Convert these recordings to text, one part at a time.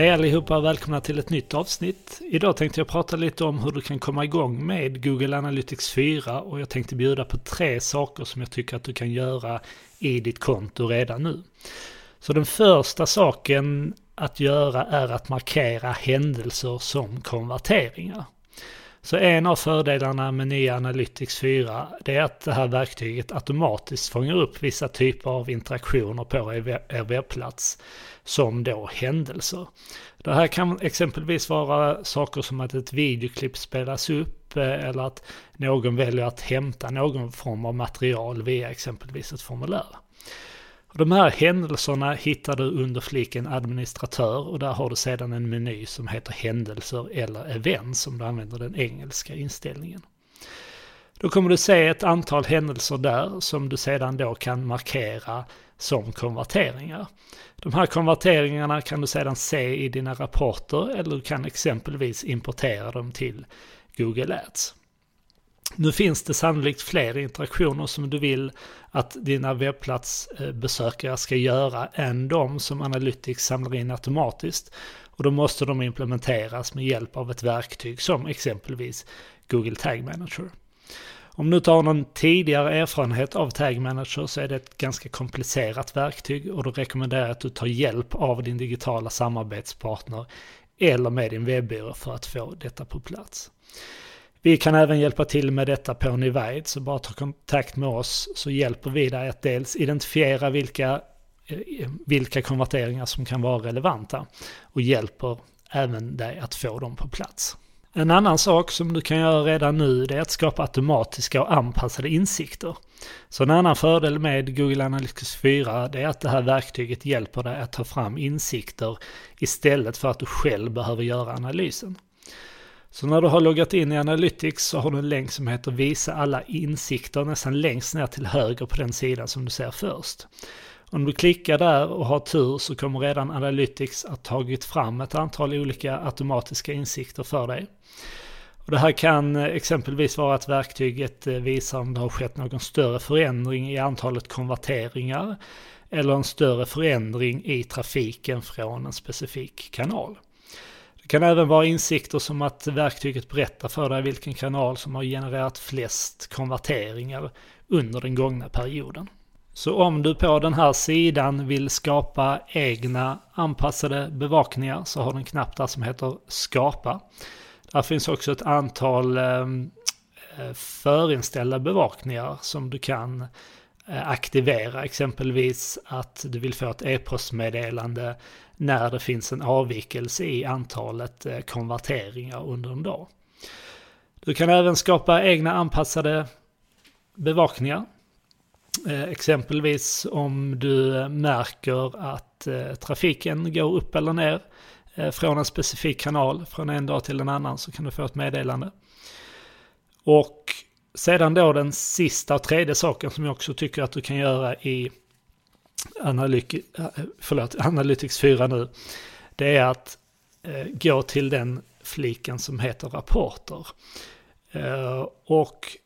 Hej allihopa och välkomna till ett nytt avsnitt. Idag tänkte jag prata lite om hur du kan komma igång med Google Analytics 4 och jag tänkte bjuda på tre saker som jag tycker att du kan göra i ditt konto redan nu. Så den första saken att göra är att markera händelser som konverteringar. Så en av fördelarna med nya Analytics 4 det är att det här verktyget automatiskt fångar upp vissa typer av interaktioner på er webbplats som då händelser. Det här kan exempelvis vara saker som att ett videoklipp spelas upp eh, eller att någon väljer att hämta någon form av material via exempelvis ett formulär. De här händelserna hittar du under fliken administratör och där har du sedan en meny som heter händelser eller events om du använder den engelska inställningen. Då kommer du se ett antal händelser där som du sedan då kan markera som konverteringar. De här konverteringarna kan du sedan se i dina rapporter eller du kan exempelvis importera dem till Google Ads. Nu finns det sannolikt fler interaktioner som du vill att dina webbplatsbesökare ska göra än de som Analytics samlar in automatiskt. Och då måste de implementeras med hjälp av ett verktyg som exempelvis Google Tag Manager. Om du tar någon tidigare erfarenhet av Tag Manager så är det ett ganska komplicerat verktyg och då rekommenderar jag att du tar hjälp av din digitala samarbetspartner eller med din webbyrå för att få detta på plats. Vi kan även hjälpa till med detta på Nivide, så bara ta kontakt med oss så hjälper vi dig att dels identifiera vilka, eh, vilka konverteringar som kan vara relevanta och hjälper även dig att få dem på plats. En annan sak som du kan göra redan nu är att skapa automatiska och anpassade insikter. Så en annan fördel med Google Analytics 4 är att det här verktyget hjälper dig att ta fram insikter istället för att du själv behöver göra analysen. Så när du har loggat in i Analytics så har du en länk som heter Visa alla insikter nästan längst ner till höger på den sidan som du ser först. Om du klickar där och har tur så kommer redan Analytics att tagit fram ett antal olika automatiska insikter för dig. Och det här kan eh, exempelvis vara att verktyget eh, visar om det har skett någon större förändring i antalet konverteringar eller en större förändring i trafiken från en specifik kanal kan även vara insikter som att verktyget berättar för dig vilken kanal som har genererat flest konverteringar under den gångna perioden. Så om du på den här sidan vill skapa egna anpassade bevakningar så har du en knapp där som heter skapa. Där finns också ett antal ehm, eh, förinställda bevakningar som du kan Eh, aktivera. Exempelvis att du vill få ett e-postmeddelande när det finns en avvikelse i antalet eh, konverteringar under en dag. Du kan även skapa egna anpassade bevakningar. Eh, exempelvis om du märker att trafiken går upp eller ner från en specifik kanal från en dag till en annan så kan du få ett meddelande. Och sedan då den sista och tredje saken som jag också tycker att du kan göra i Analytics, eh, förlåt, Analytics 4 nu, det är att eh, gå till den fliken som heter rapporter. Eh, och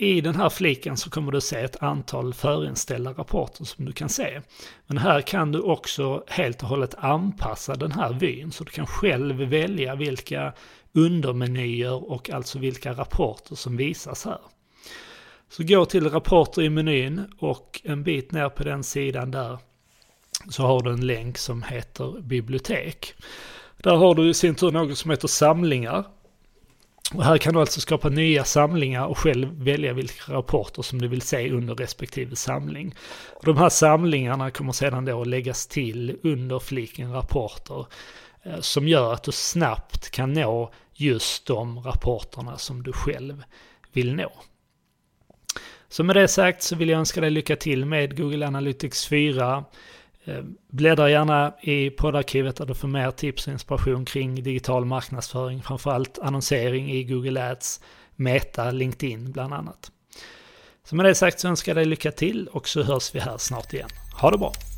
i den här fliken så kommer du se ett antal förinställda rapporter som du kan se. Men här kan du också helt och hållet anpassa den här vyn så du kan själv välja vilka undermenyer och alltså vilka rapporter som visas här. Så gå till rapporter i menyn och en bit ner på den sidan där så har du en länk som heter bibliotek. Där har du i sin tur något som heter samlingar. Och här kan du alltså skapa nya samlingar och själv välja vilka rapporter som du vill se under respektive samling. Och de här samlingarna kommer sedan då läggas till under fliken rapporter eh, som gör att du snabbt kan nå just de rapporterna som du själv vill nå. Så med det sagt så vill jag önska dig lycka till med Google Analytics 4. Eh, bläddra gärna i poddarkivet där du får mer tips och inspiration kring digital marknadsföring, framförallt annonsering i Google Ads, Meta, LinkedIn bland annat. Så med det sagt så önskar jag dig lycka till och så hörs vi här snart igen. Ha det bra!